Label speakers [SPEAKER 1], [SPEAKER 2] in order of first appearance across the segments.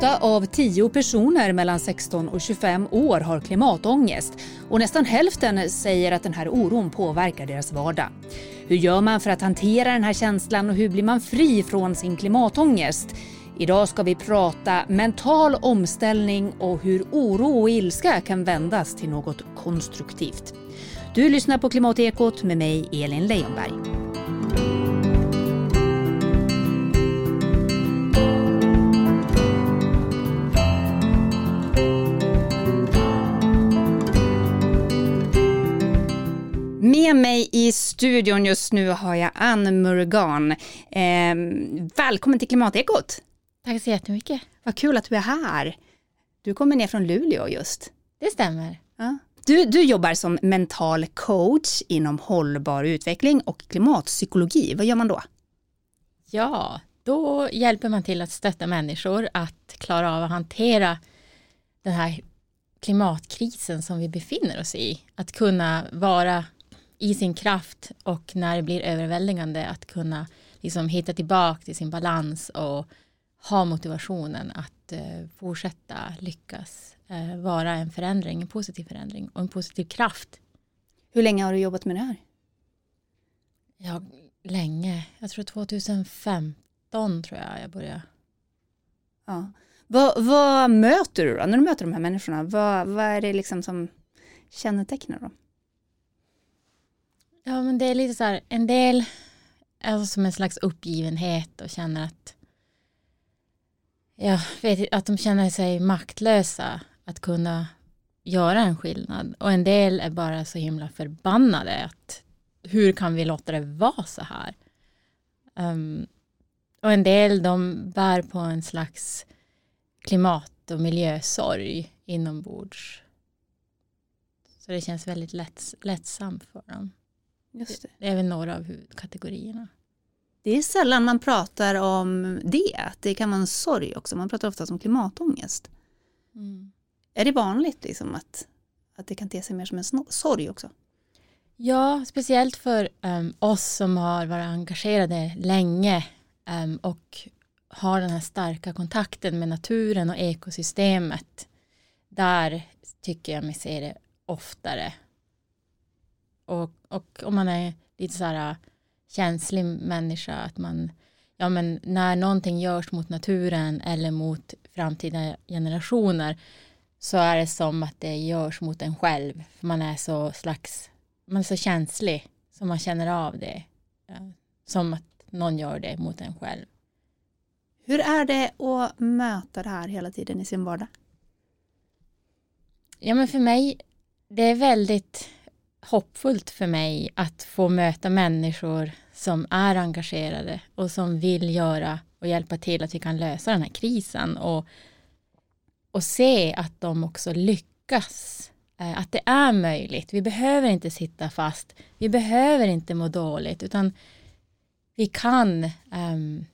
[SPEAKER 1] Åtta av tio personer mellan 16 och 25 år har klimatångest och nästan hälften säger att den här oron påverkar deras vardag. Hur gör man för att hantera den här känslan och hur blir man fri från sin klimatångest? Idag ska vi prata mental omställning och hur oro och ilska kan vändas till något konstruktivt. Du lyssnar på Klimatekot med mig, Elin Leijonberg. Med mig i studion just nu har jag Ann Murgan. Eh, välkommen till Klimatekot.
[SPEAKER 2] Tack så jättemycket.
[SPEAKER 1] Vad kul att du är här. Du kommer ner från Luleå just.
[SPEAKER 2] Det stämmer.
[SPEAKER 1] Ja. Du, du jobbar som mental coach inom hållbar utveckling och klimatpsykologi. Vad gör man då?
[SPEAKER 2] Ja, då hjälper man till att stötta människor att klara av att hantera den här klimatkrisen som vi befinner oss i. Att kunna vara i sin kraft och när det blir överväldigande att kunna liksom hitta tillbaka till sin balans och ha motivationen att eh, fortsätta lyckas eh, vara en förändring, en positiv förändring och en positiv kraft.
[SPEAKER 1] Hur länge har du jobbat med det här?
[SPEAKER 2] Ja, länge. Jag tror 2015 tror jag jag började.
[SPEAKER 1] Ja. Vad, vad möter du då när du möter de här människorna? Vad, vad är det liksom som kännetecknar dem?
[SPEAKER 2] Ja, men det är lite så här, en del är som en slags uppgivenhet och känner att ja, vet att de känner sig maktlösa att kunna göra en skillnad. Och en del är bara så himla förbannade att hur kan vi låta det vara så här? Um, och en del de bär på en slags klimat och miljösorg inombords. Så det känns väldigt lätt, lättsamt för dem. Just det. det är väl några av huvudkategorierna.
[SPEAKER 1] Det är sällan man pratar om det. Det kan vara en sorg också. Man pratar ofta om klimatångest. Mm. Är det vanligt liksom att, att det kan te sig mer som en sorg också?
[SPEAKER 2] Ja, speciellt för um, oss som har varit engagerade länge um, och har den här starka kontakten med naturen och ekosystemet. Där tycker jag mig se det oftare. Och, och om man är lite så här känslig människa att man ja men när någonting görs mot naturen eller mot framtida generationer så är det som att det görs mot en själv för man är så slags man är så känslig så man känner av det som att någon gör det mot en själv.
[SPEAKER 1] Hur är det att möta det här hela tiden i sin vardag?
[SPEAKER 2] Ja men för mig det är väldigt hoppfullt för mig att få möta människor som är engagerade och som vill göra och hjälpa till att vi kan lösa den här krisen och, och se att de också lyckas. Eh, att det är möjligt. Vi behöver inte sitta fast. Vi behöver inte må dåligt utan vi kan um,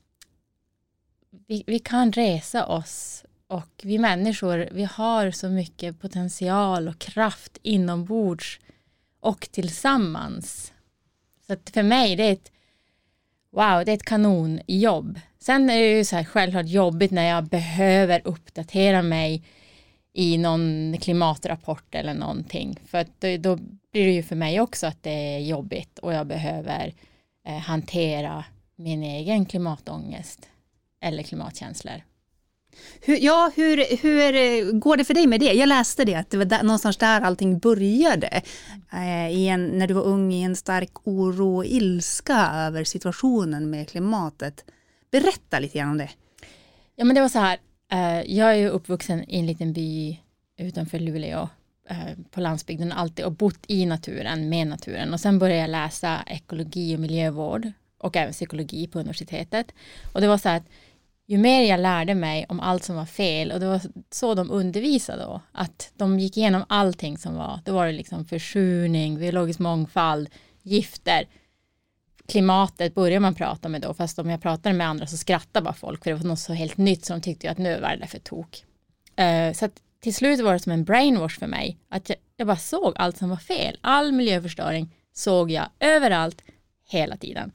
[SPEAKER 2] vi, vi kan resa oss och vi människor, vi har så mycket potential och kraft inombords och tillsammans. Så att för mig det är ett wow, det är ett kanonjobb. Sen är det ju så här självklart jobbigt när jag behöver uppdatera mig i någon klimatrapport eller någonting. För att då, då blir det ju för mig också att det är jobbigt och jag behöver eh, hantera min egen klimatångest eller klimatkänslor.
[SPEAKER 1] Hur, ja, hur, hur eh, går det för dig med det? Jag läste det, att det var där, någonstans där allting började. Eh, i en, när du var ung i en stark oro och ilska över situationen med klimatet. Berätta lite grann om det.
[SPEAKER 2] Ja, men det var så här. Eh, jag är ju uppvuxen i en liten by utanför Luleå eh, på landsbygden alltid och bott i naturen, med naturen. Och sen började jag läsa ekologi och miljövård och även psykologi på universitetet. Och det var så här att ju mer jag lärde mig om allt som var fel och det var så de undervisade då, att de gick igenom allting som var, då var det liksom försurning, biologisk mångfald, gifter, klimatet började man prata med då, fast om jag pratade med andra så skrattade bara folk för det var något så helt nytt som de tyckte att nu var det för tok. Eh, så att till slut var det som en brainwash för mig, att jag, jag bara såg allt som var fel, all miljöförstöring såg jag överallt, hela tiden.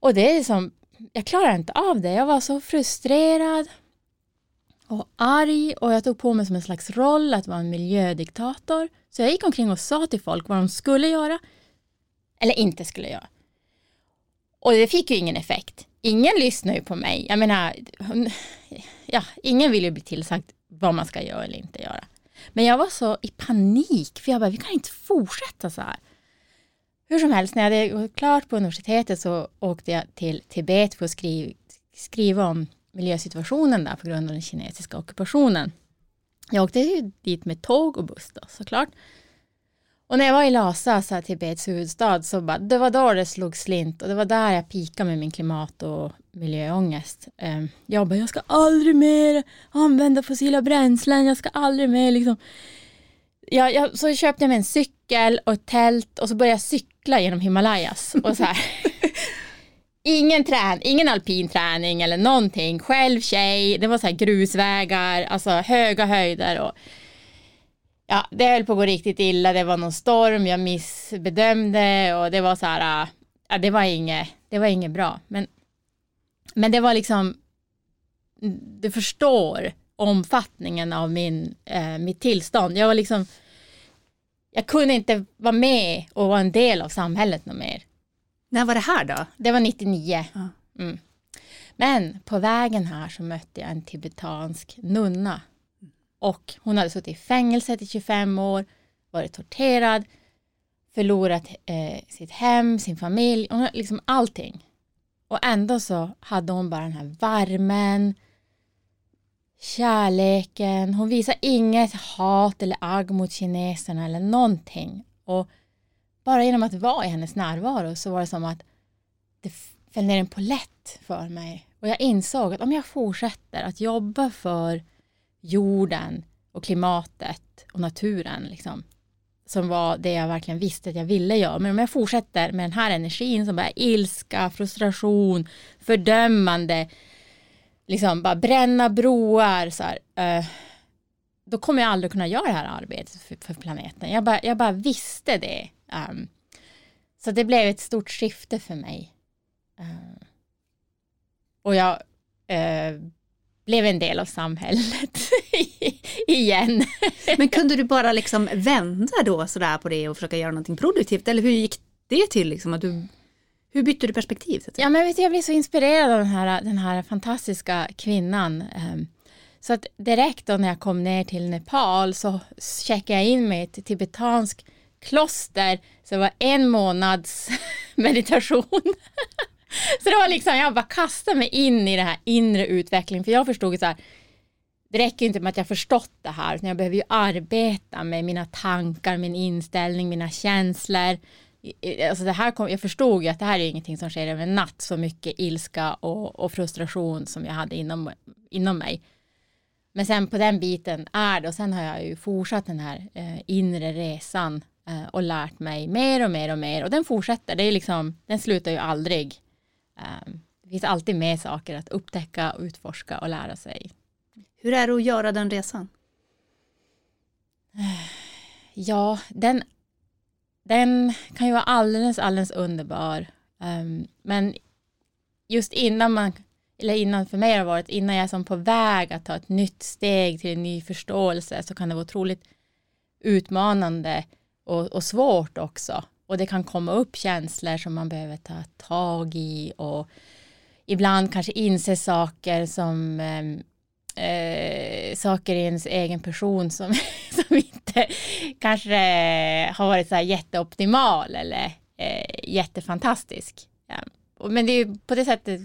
[SPEAKER 2] Och det är som jag klarade inte av det. Jag var så frustrerad. och arg och jag tog på mig som en slags roll att vara en miljödiktator. Så jag gick omkring och sa till folk vad de skulle göra eller inte skulle göra. Och det fick ju ingen effekt. Ingen lyssnar ju på mig. Jag menar, ja, ingen vill ju bli tillsagt vad man ska göra eller inte göra. Men jag var så i panik, för jag bara, vi kan inte fortsätta så här. Hur som helst, när jag hade gått klart på universitetet så åkte jag till Tibet för att skriva, skriva om miljösituationen där på grund av den kinesiska ockupationen. Jag åkte dit med tåg och buss då, såklart. Och när jag var i Lhasa, så här, Tibets huvudstad, så bara, det var då det slog slint och det var där jag pikade med min klimat och miljöångest. Ehm, jag bara, jag ska aldrig mer använda fossila bränslen, jag ska aldrig mer liksom. Jag, jag, så köpte jag mig en cykel och ett tält och så började jag cykla genom Himalayas. Och så här. ingen, trän, ingen alpin träning eller någonting. Själv tjej, det var så här grusvägar, alltså höga höjder. Och, ja, det höll på att gå riktigt illa. Det var någon storm, jag missbedömde och det var så här, ja, det var inget, det var inget bra. Men, men det var liksom, du förstår omfattningen av min, eh, mitt tillstånd. Jag var liksom, jag kunde inte vara med och vara en del av samhället något mer.
[SPEAKER 1] När var det här då?
[SPEAKER 2] Det var 99. Ja. Mm. Men på vägen här så mötte jag en tibetansk nunna. Och hon hade suttit i fängelse i 25 år, varit torterad, förlorat eh, sitt hem, sin familj, hon, liksom allting. Och ändå så hade hon bara den här värmen, kärleken. Hon visar inget hat eller agg mot kineserna eller någonting. Och bara genom att vara i hennes närvaro så var det som att det föll ner en polett för mig. Och jag insåg att om jag fortsätter att jobba för jorden och klimatet och naturen, liksom, som var det jag verkligen visste att jag ville göra. Men om jag fortsätter med den här energin som bara är ilska, frustration, fördömande, liksom bara bränna broar, så här, eh, då kommer jag aldrig kunna göra det här arbetet för, för planeten. Jag bara, jag bara visste det. Um, så det blev ett stort skifte för mig. Um, och jag eh, blev en del av samhället igen.
[SPEAKER 1] Men kunde du bara liksom vända då sådär på det och försöka göra någonting produktivt? Eller hur gick det till? Liksom, att du, hur bytte du perspektiv?
[SPEAKER 2] Ja, men vet du, jag blev så inspirerad av den här, den här fantastiska kvinnan. Ehm, så att direkt då när jag kom ner till Nepal så checkade jag in mig i ett tibetanskt kloster. Så det var en månads meditation. så det var liksom, jag bara kastade mig in i den här inre utvecklingen. För jag förstod så här, det räcker inte med att jag förstått det här, utan jag behöver ju arbeta med mina tankar, min inställning, mina känslor. Alltså det här kom, jag förstod ju att det här är ingenting som sker över en natt, så mycket ilska och, och frustration som jag hade inom, inom mig. Men sen på den biten är det och sen har jag ju fortsatt den här eh, inre resan eh, och lärt mig mer och mer och mer och den fortsätter. Det är liksom, den slutar ju aldrig. Eh, det finns alltid mer saker att upptäcka, utforska och lära sig.
[SPEAKER 1] Hur är det att göra den resan?
[SPEAKER 2] Ja, den, den kan ju vara alldeles, alldeles underbar. Um, men just innan man eller innan för mig har varit, innan jag är som på väg att ta ett nytt steg till en ny förståelse så kan det vara otroligt utmanande och, och svårt också. Och det kan komma upp känslor som man behöver ta tag i och ibland kanske inse saker som um, eh, saker i ens egen person som, som inte kanske har varit så här jätteoptimal eller eh, jättefantastisk. Ja. Men det är på det sättet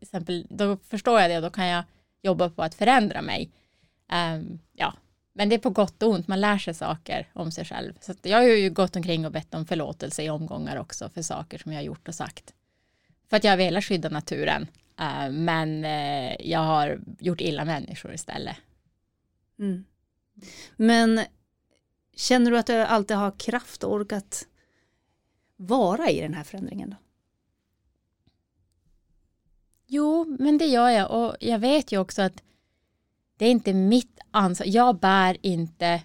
[SPEAKER 2] exempel, då förstår jag det och då kan jag jobba på att förändra mig. Um, ja, men det är på gott och ont, man lär sig saker om sig själv. Så jag har ju gått omkring och bett om förlåtelse i omgångar också för saker som jag har gjort och sagt. För att jag velat skydda naturen, uh, men uh, jag har gjort illa människor istället.
[SPEAKER 1] Mm. Men känner du att du alltid har kraft och orkat vara i den här förändringen? Då?
[SPEAKER 2] Jo, men det gör jag och jag vet ju också att det är inte mitt ansvar. Jag bär inte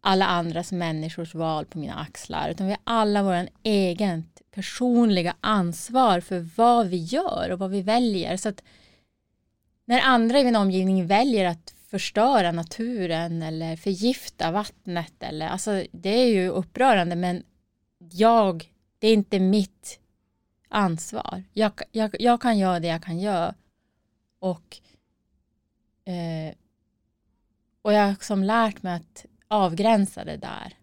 [SPEAKER 2] alla andras människors val på mina axlar utan vi har alla vår egen personliga ansvar för vad vi gör och vad vi väljer. Så att när andra i min omgivning väljer att förstöra naturen eller förgifta vattnet. Eller, alltså, det är ju upprörande men jag, det är inte mitt ansvar. Jag, jag, jag kan göra det jag kan göra. Och, eh, och jag har som lärt mig att avgränsa det där.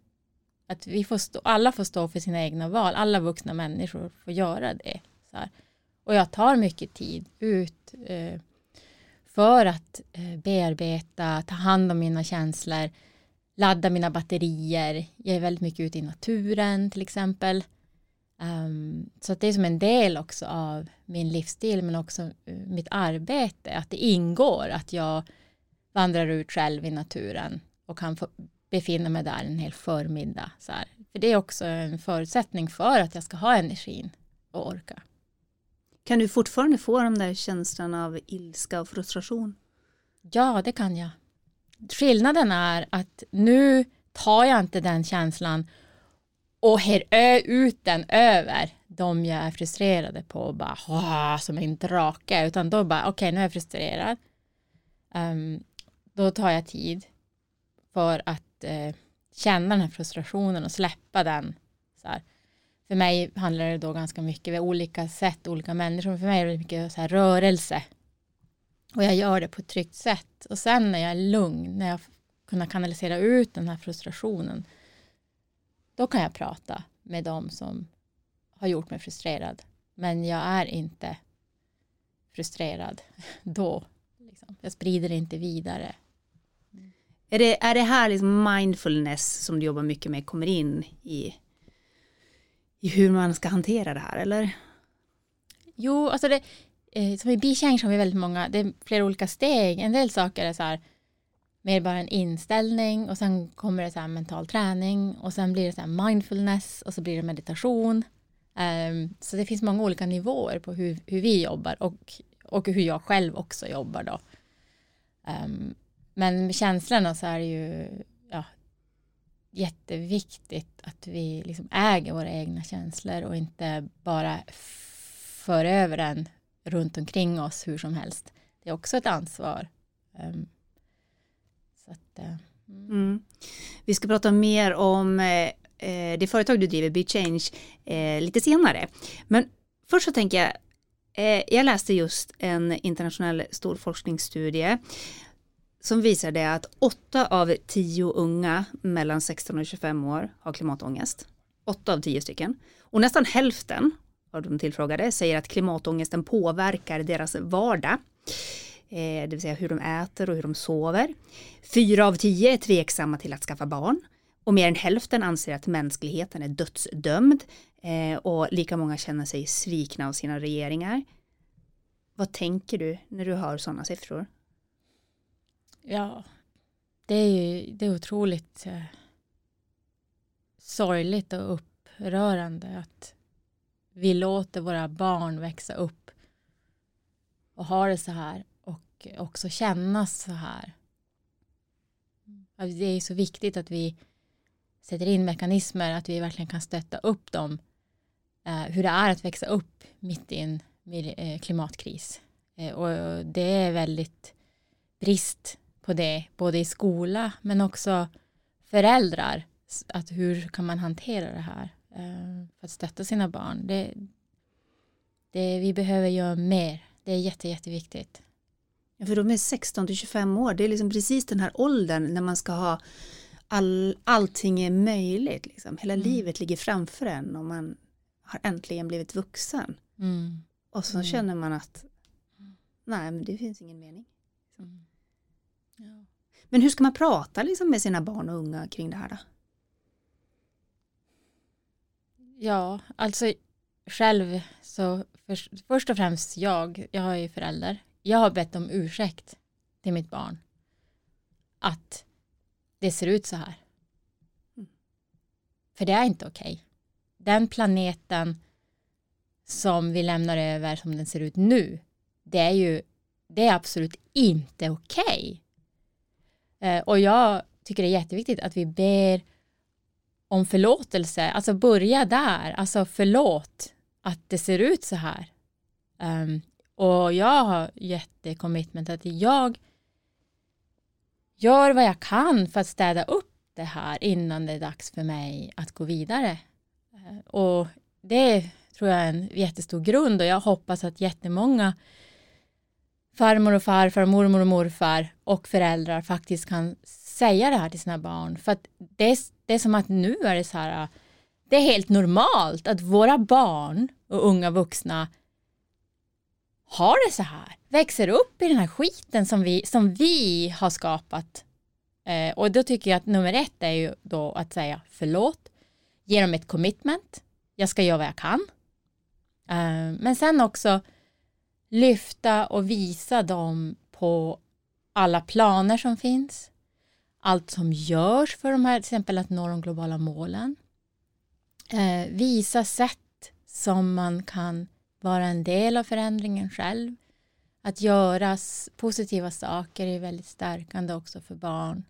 [SPEAKER 2] Att vi får stå, alla får stå för sina egna val. Alla vuxna människor får göra det. Så här. Och jag tar mycket tid ut eh, för att eh, bearbeta, ta hand om mina känslor, ladda mina batterier. Jag är väldigt mycket ute i naturen till exempel. Um, så att det är som en del också av min livsstil men också eh, mitt arbete. Att det ingår att jag vandrar ut själv i naturen och kan få befinna mig där en hel förmiddag. Så här. För det är också en förutsättning för att jag ska ha energin och orka.
[SPEAKER 1] Kan du fortfarande få de där känslorna av ilska och frustration?
[SPEAKER 2] Ja, det kan jag. Skillnaden är att nu tar jag inte den känslan och her ut den över de jag är frustrerade på och bara som en drake utan då bara okej okay, nu är jag frustrerad um, då tar jag tid för att eh, känna den här frustrationen och släppa den så här. för mig handlar det då ganska mycket vid olika sätt olika människor för mig är det mycket så här rörelse och jag gör det på ett tryggt sätt och sen när jag är lugn när jag kunnat kanalisera ut den här frustrationen då kan jag prata med dem som har gjort mig frustrerad. Men jag är inte frustrerad då. Liksom. Jag sprider det inte vidare.
[SPEAKER 1] Är det, är det här liksom mindfulness som du jobbar mycket med kommer in i, i hur man ska hantera det här eller?
[SPEAKER 2] Jo, alltså det, eh, som i B-change har vi väldigt många, det är flera olika steg. En del saker är så här, mer bara en inställning och sen kommer det så här mental träning och sen blir det så här mindfulness och så blir det meditation. Um, så det finns många olika nivåer på hur, hur vi jobbar och, och hur jag själv också jobbar då. Um, men med känslorna så är det ju ja, jätteviktigt att vi liksom äger våra egna känslor och inte bara för över den runt omkring oss hur som helst. Det är också ett ansvar. Um,
[SPEAKER 1] så att, eh, mm. Mm. Vi ska prata mer om eh, eh det företag du driver, BeChange, eh, lite senare. Men först så tänker jag, eh, jag läste just en internationell stor forskningsstudie som visar det att åtta av tio unga mellan 16 och 25 år har klimatångest. Åtta av tio stycken. Och nästan hälften av de tillfrågade säger att klimatångesten påverkar deras vardag. Eh, det vill säga hur de äter och hur de sover. Fyra av tio är tveksamma till att skaffa barn och mer än hälften anser att mänskligheten är dödsdömd eh, och lika många känner sig svikna av sina regeringar. Vad tänker du när du hör sådana siffror?
[SPEAKER 2] Ja, det är ju det är otroligt eh, sorgligt och upprörande att vi låter våra barn växa upp och ha det så här och också kännas så här. Alltså, det är så viktigt att vi sätter in mekanismer, att vi verkligen kan stötta upp dem. Eh, hur det är att växa upp mitt i en eh, klimatkris. Eh, och det är väldigt brist på det, både i skola men också föräldrar. Att hur kan man hantera det här för att stötta sina barn. Det, det, vi behöver göra mer. Det är jätte, jätteviktigt.
[SPEAKER 1] För de är 16 till 25 år, det är liksom precis den här åldern när man ska ha all, allting är möjligt. Liksom. Hela mm. livet ligger framför en och man har äntligen blivit vuxen. Mm. Och så mm. känner man att nej, men det finns ingen mening. Mm. Ja. Men hur ska man prata liksom, med sina barn och unga kring det här då?
[SPEAKER 2] Ja, alltså själv så för, först och främst jag, jag är ju förälder jag har bett om ursäkt till mitt barn. Att det ser ut så här. Mm. För det är inte okej. Okay. Den planeten som vi lämnar över som den ser ut nu, det är ju det är absolut inte okej. Okay. Eh, och jag tycker det är jätteviktigt att vi ber om förlåtelse, alltså börja där, alltså förlåt att det ser ut så här. Um, och jag har jättekommitment att jag gör vad jag kan för att städa upp det här innan det är dags för mig att gå vidare. Eh, och det tror jag är en jättestor grund och jag hoppas att jättemånga farmor och farfar, mormor och morfar och föräldrar faktiskt kan säga det här till sina barn. För att det är, det är som att nu är det så här, äh, det är helt normalt att våra barn och unga vuxna har det så här, växer upp i den här skiten som vi, som vi har skapat. Eh, och då tycker jag att nummer ett är ju då att säga förlåt, ge dem ett commitment, jag ska göra vad jag kan. Eh, men sen också lyfta och visa dem på alla planer som finns, allt som görs för de här, till exempel att nå de globala målen. Eh, visa sätt som man kan vara en del av förändringen själv. Att göra positiva saker är väldigt stärkande också för barn.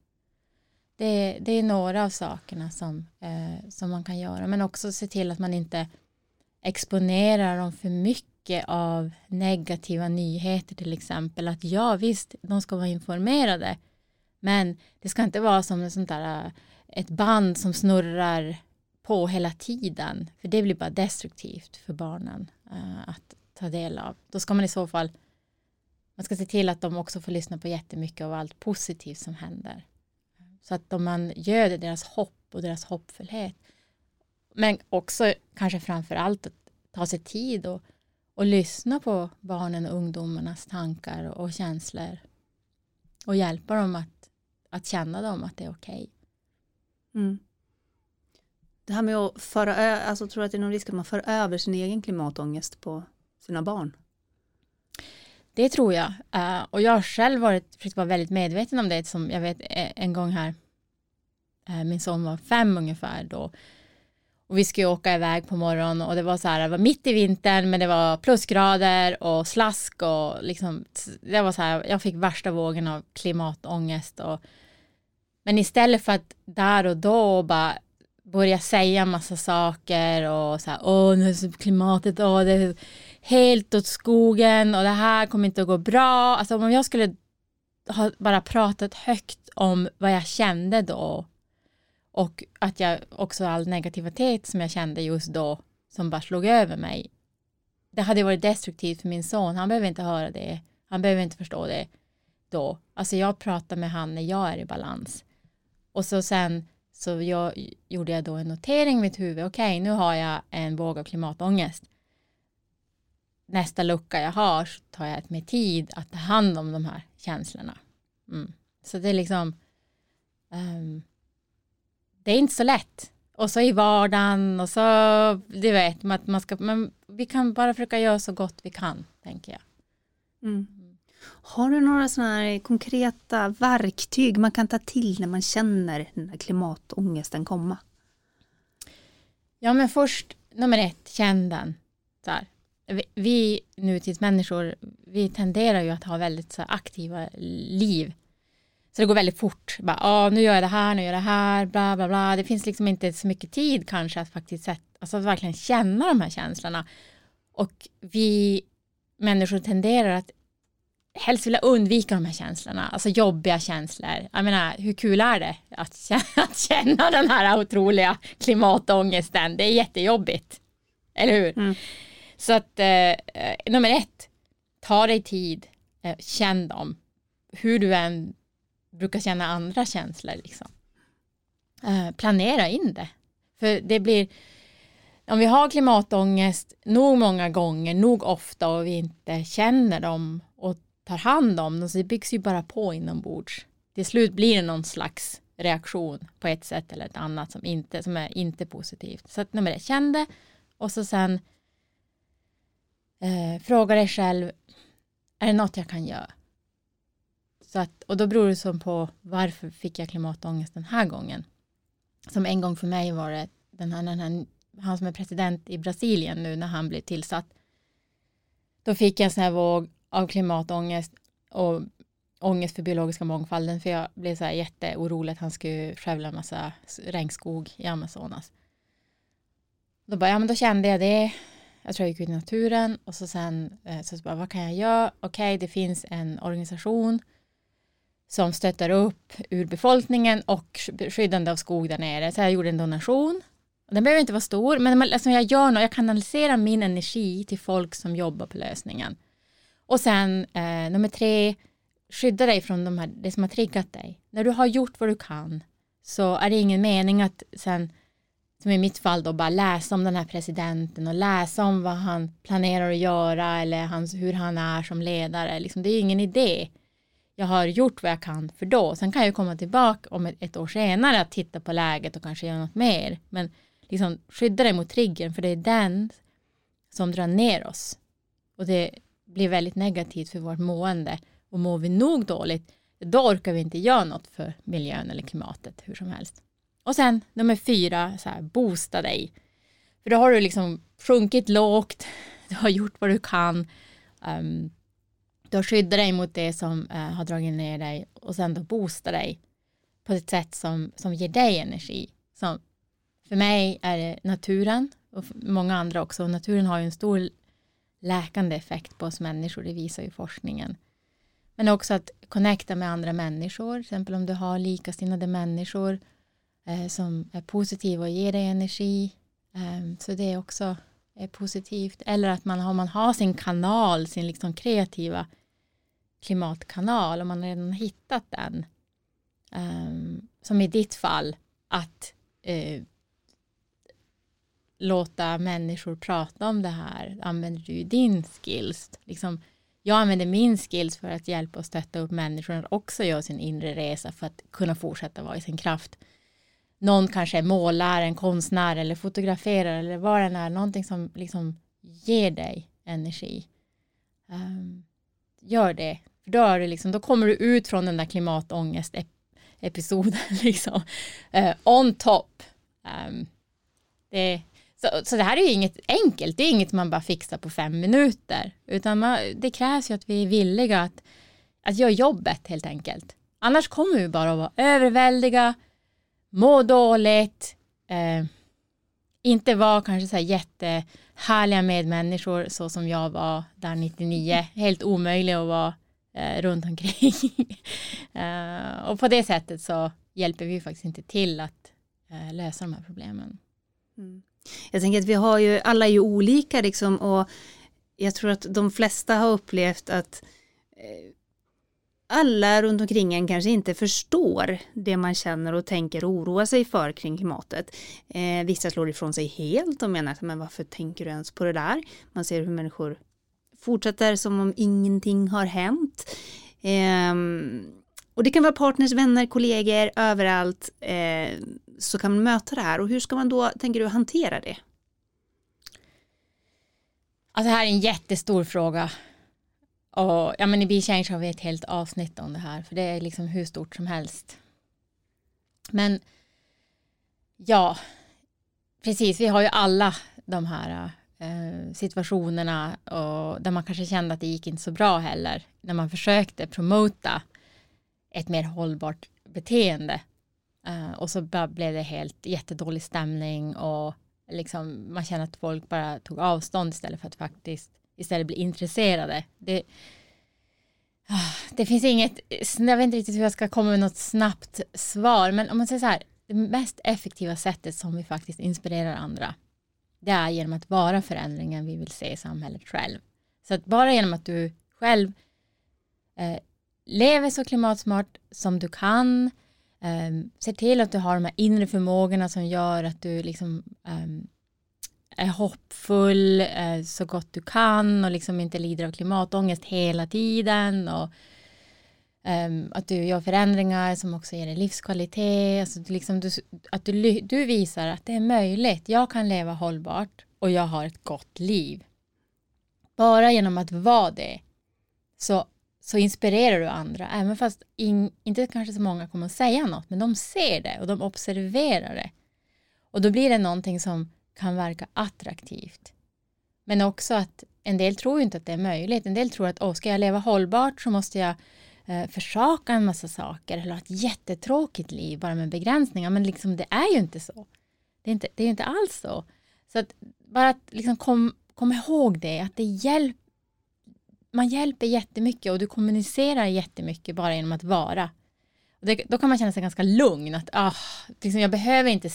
[SPEAKER 2] Det, det är några av sakerna som, eh, som man kan göra, men också se till att man inte exponerar dem för mycket av negativa nyheter till exempel. Att ja, visst, de ska vara informerade, men det ska inte vara som ett sånt där, äh, ett band som snurrar på hela tiden, för det blir bara destruktivt för barnen uh, att ta del av. Då ska man i så fall, man ska se till att de också får lyssna på jättemycket av allt positivt som händer. Så att om man göder deras hopp och deras hoppfullhet, men också kanske framför allt att ta sig tid och, och lyssna på barnen och ungdomarnas tankar och, känslor och hjälpa dem att, att känna dem att det är okej. Okay. Mm.
[SPEAKER 1] Det här med att föra alltså tror du att det är någon risk att man för över sin egen klimatångest på sina barn?
[SPEAKER 2] Det tror jag. Uh, och jag har själv varit, försökt vara väldigt medveten om det. Som jag vet e, en gång här, uh, min son var fem ungefär då. Och vi skulle åka iväg på morgonen och det var så här, det var mitt i vintern men det var plusgrader och slask och liksom, det var så här, jag fick värsta vågen av klimatångest och men istället för att där och då bara börja säga massa saker och så här, åh, nu är klimatet, åh, det är helt åt skogen och det här kommer inte att gå bra. Alltså om jag skulle ha bara pratat högt om vad jag kände då och att jag också all negativitet som jag kände just då som bara slog över mig. Det hade varit destruktivt för min son. Han behöver inte höra det. Han behöver inte förstå det då. Alltså jag pratar med han när jag är i balans. Och så sen så jag, gjorde jag då en notering i mitt huvud. Okej, okay, nu har jag en våg av klimatångest. Nästa lucka jag har så tar jag med tid att ta hand om de här känslorna. Mm. Så det är liksom um, det är inte så lätt. Och så i vardagen och så, du vet, att man ska, men vi kan bara försöka göra så gott vi kan, tänker jag.
[SPEAKER 1] Mm. Har du några sådana här konkreta verktyg man kan ta till när man känner den här klimatångesten komma?
[SPEAKER 2] Ja, men först nummer ett, känn den. Så här. Vi, vi nutidsmänniskor, vi tenderar ju att ha väldigt så aktiva liv. Så det går väldigt fort. Bara, ah, nu gör jag det här, nu gör jag det här, bla bla bla. Det finns liksom inte så mycket tid kanske att faktiskt sätta, alltså att verkligen känna de här känslorna. Och vi människor tenderar att helst vilja undvika de här känslorna, alltså jobbiga känslor. Jag menar, hur kul är det att känna, att känna den här otroliga klimatångesten? Det är jättejobbigt, eller hur? Mm. Så att eh, nummer ett, ta dig tid, eh, känn dem. Hur du än brukar känna andra känslor. Liksom. Eh, planera in det. För det blir, om vi har klimatångest nog många gånger, nog ofta och vi inte känner dem och tar hand om dem så det byggs ju bara på inombords. Till slut blir det någon slags reaktion på ett sätt eller ett annat som, inte, som är inte positivt. Så att nummer ett, känn det och så sen eh, fråga dig själv, är det något jag kan göra? Så att, och då beror det som på varför fick jag klimatångest den här gången. Som en gång för mig var det den här, den här, han som är president i Brasilien nu när han blev tillsatt. Då fick jag en sån här våg av klimatångest och ångest för biologiska mångfalden för jag blev så här jätteorolig att han skulle skövla en massa regnskog i Amazonas. Då bara, ja men då kände jag det. Jag tror jag gick ut i naturen och så sen eh, så bara, vad kan jag göra? Okej, okay, det finns en organisation som stöttar upp urbefolkningen och skyddande av skog där nere. Så jag gjorde en donation. Den behöver inte vara stor, men alltså jag gör något, jag kanaliserar min energi till folk som jobbar på lösningen. Och sen eh, nummer tre, skydda dig från de här, det som har triggat dig. När du har gjort vad du kan så är det ingen mening att sen, som i mitt fall då, bara läsa om den här presidenten och läsa om vad han planerar att göra eller hans, hur han är som ledare. Liksom, det är ingen idé. Jag har gjort vad jag kan för då. Sen kan jag komma tillbaka om ett, ett år senare att titta på läget och kanske göra något mer. Men liksom skydda dig mot triggern för det är den som drar ner oss. Och det blir väldigt negativt för vårt mående. Och mår vi nog dåligt, då orkar vi inte göra något för miljön eller klimatet hur som helst. Och sen nummer fyra, så här, boosta dig. För då har du liksom sjunkit lågt, du har gjort vad du kan, um, du har skyddat dig mot det som eh, har dragit ner dig och sen då boostar dig på ett sätt som, som ger dig energi. Som, för mig är det naturen och många andra också. Naturen har ju en stor läkande effekt på oss människor, det visar ju forskningen. Men också att connecta med andra människor, till exempel om du har likasinnade människor eh, som är positiva och ger dig energi. Eh, så det är också positivt. Eller att man har, man har sin kanal, sin liksom kreativa klimatkanal och man har redan hittat den. Um, som i ditt fall, att uh, låta människor prata om det här. Använder du din skills? Liksom, jag använder min skills för att hjälpa och stötta upp människor att också göra sin inre resa för att kunna fortsätta vara i sin kraft. Någon kanske är målare, en konstnär eller fotograferare eller vad det är, någonting som liksom ger dig energi. Um, gör det, för då, är det liksom, då kommer du ut från den där klimatångest episoden liksom. Uh, on top. Um, det, så, så det här är ju inget enkelt, det är inget man bara fixar på fem minuter, utan man, det krävs ju att vi är villiga att, att göra jobbet helt enkelt. Annars kommer vi bara att vara överväldiga, må dåligt, eh, inte vara kanske så här jättehärliga medmänniskor så som jag var där 99, helt omöjlig att vara eh, runt omkring. eh, och på det sättet så hjälper vi faktiskt inte till att eh, lösa de här problemen.
[SPEAKER 1] Mm. Jag tänker att vi har ju, alla är ju olika liksom och jag tror att de flesta har upplevt att eh, alla runt omkring en kanske inte förstår det man känner och tänker och oroar sig för kring klimatet. Eh, vissa slår ifrån sig helt och menar att men varför tänker du ens på det där? Man ser hur människor fortsätter som om ingenting har hänt. Eh, och det kan vara partners, vänner, kollegor, överallt. Eh, så kan man möta det här och hur ska man då, tänker du, hantera det?
[SPEAKER 2] Alltså det här är en jättestor fråga. Och ja, men i BeChange har vi ett helt avsnitt om det här, för det är liksom hur stort som helst. Men ja, precis, vi har ju alla de här eh, situationerna och där man kanske kände att det gick inte så bra heller, när man försökte promota ett mer hållbart beteende Eh, och så blev det helt jättedålig stämning och liksom, man känner att folk bara tog avstånd istället för att faktiskt istället bli intresserade. Det, ah, det finns inget, jag vet inte riktigt hur jag ska komma med något snabbt svar, men om man säger så här, det mest effektiva sättet som vi faktiskt inspirerar andra, det är genom att vara förändringen vi vill se i samhället själv. Så att bara genom att du själv eh, lever så klimatsmart som du kan, eh, se till att du har de här inre förmågorna som gör att du liksom eh, är hoppfull eh, så gott du kan och liksom inte lider av klimatångest hela tiden och ehm, att du gör förändringar som också ger dig livskvalitet. Alltså, liksom du, att du, du visar att det är möjligt. Jag kan leva hållbart och jag har ett gott liv. Bara genom att vara det så så inspirerar du andra, även fast in, inte kanske så många kommer att säga något, men de ser det och de observerar det. Och då blir det någonting som kan verka attraktivt. Men också att en del tror inte att det är möjligt. En del tror att oh, ska jag leva hållbart så måste jag eh, försaka en massa saker eller ha ett jättetråkigt liv bara med begränsningar. Men liksom, det är ju inte så. Det är inte, det är inte alls så. Så att bara att liksom kom, kom ihåg det, att det hjälp, man hjälper jättemycket och du kommunicerar jättemycket bara genom att vara. Det, då kan man känna sig ganska lugn, att ah, liksom jag behöver inte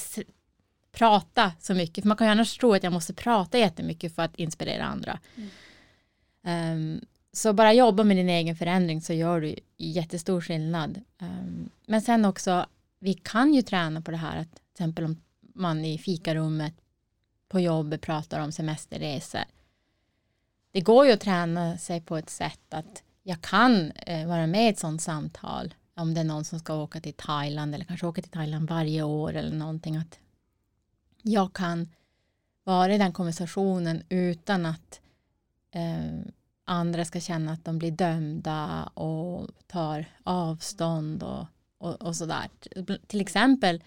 [SPEAKER 2] prata så mycket, för man kan ju annars tro att jag måste prata jättemycket för att inspirera andra. Mm. Um, så bara jobba med din egen förändring så gör du jättestor skillnad. Um, men sen också, vi kan ju träna på det här att till exempel om man i fikarummet på jobbet pratar om semesterresor. Det går ju att träna sig på ett sätt att jag kan eh, vara med i ett sådant samtal om det är någon som ska åka till Thailand eller kanske åka till Thailand varje år eller någonting att jag kan vara i den konversationen utan att eh, andra ska känna att de blir dömda och tar avstånd och, och, och sådär. Till exempel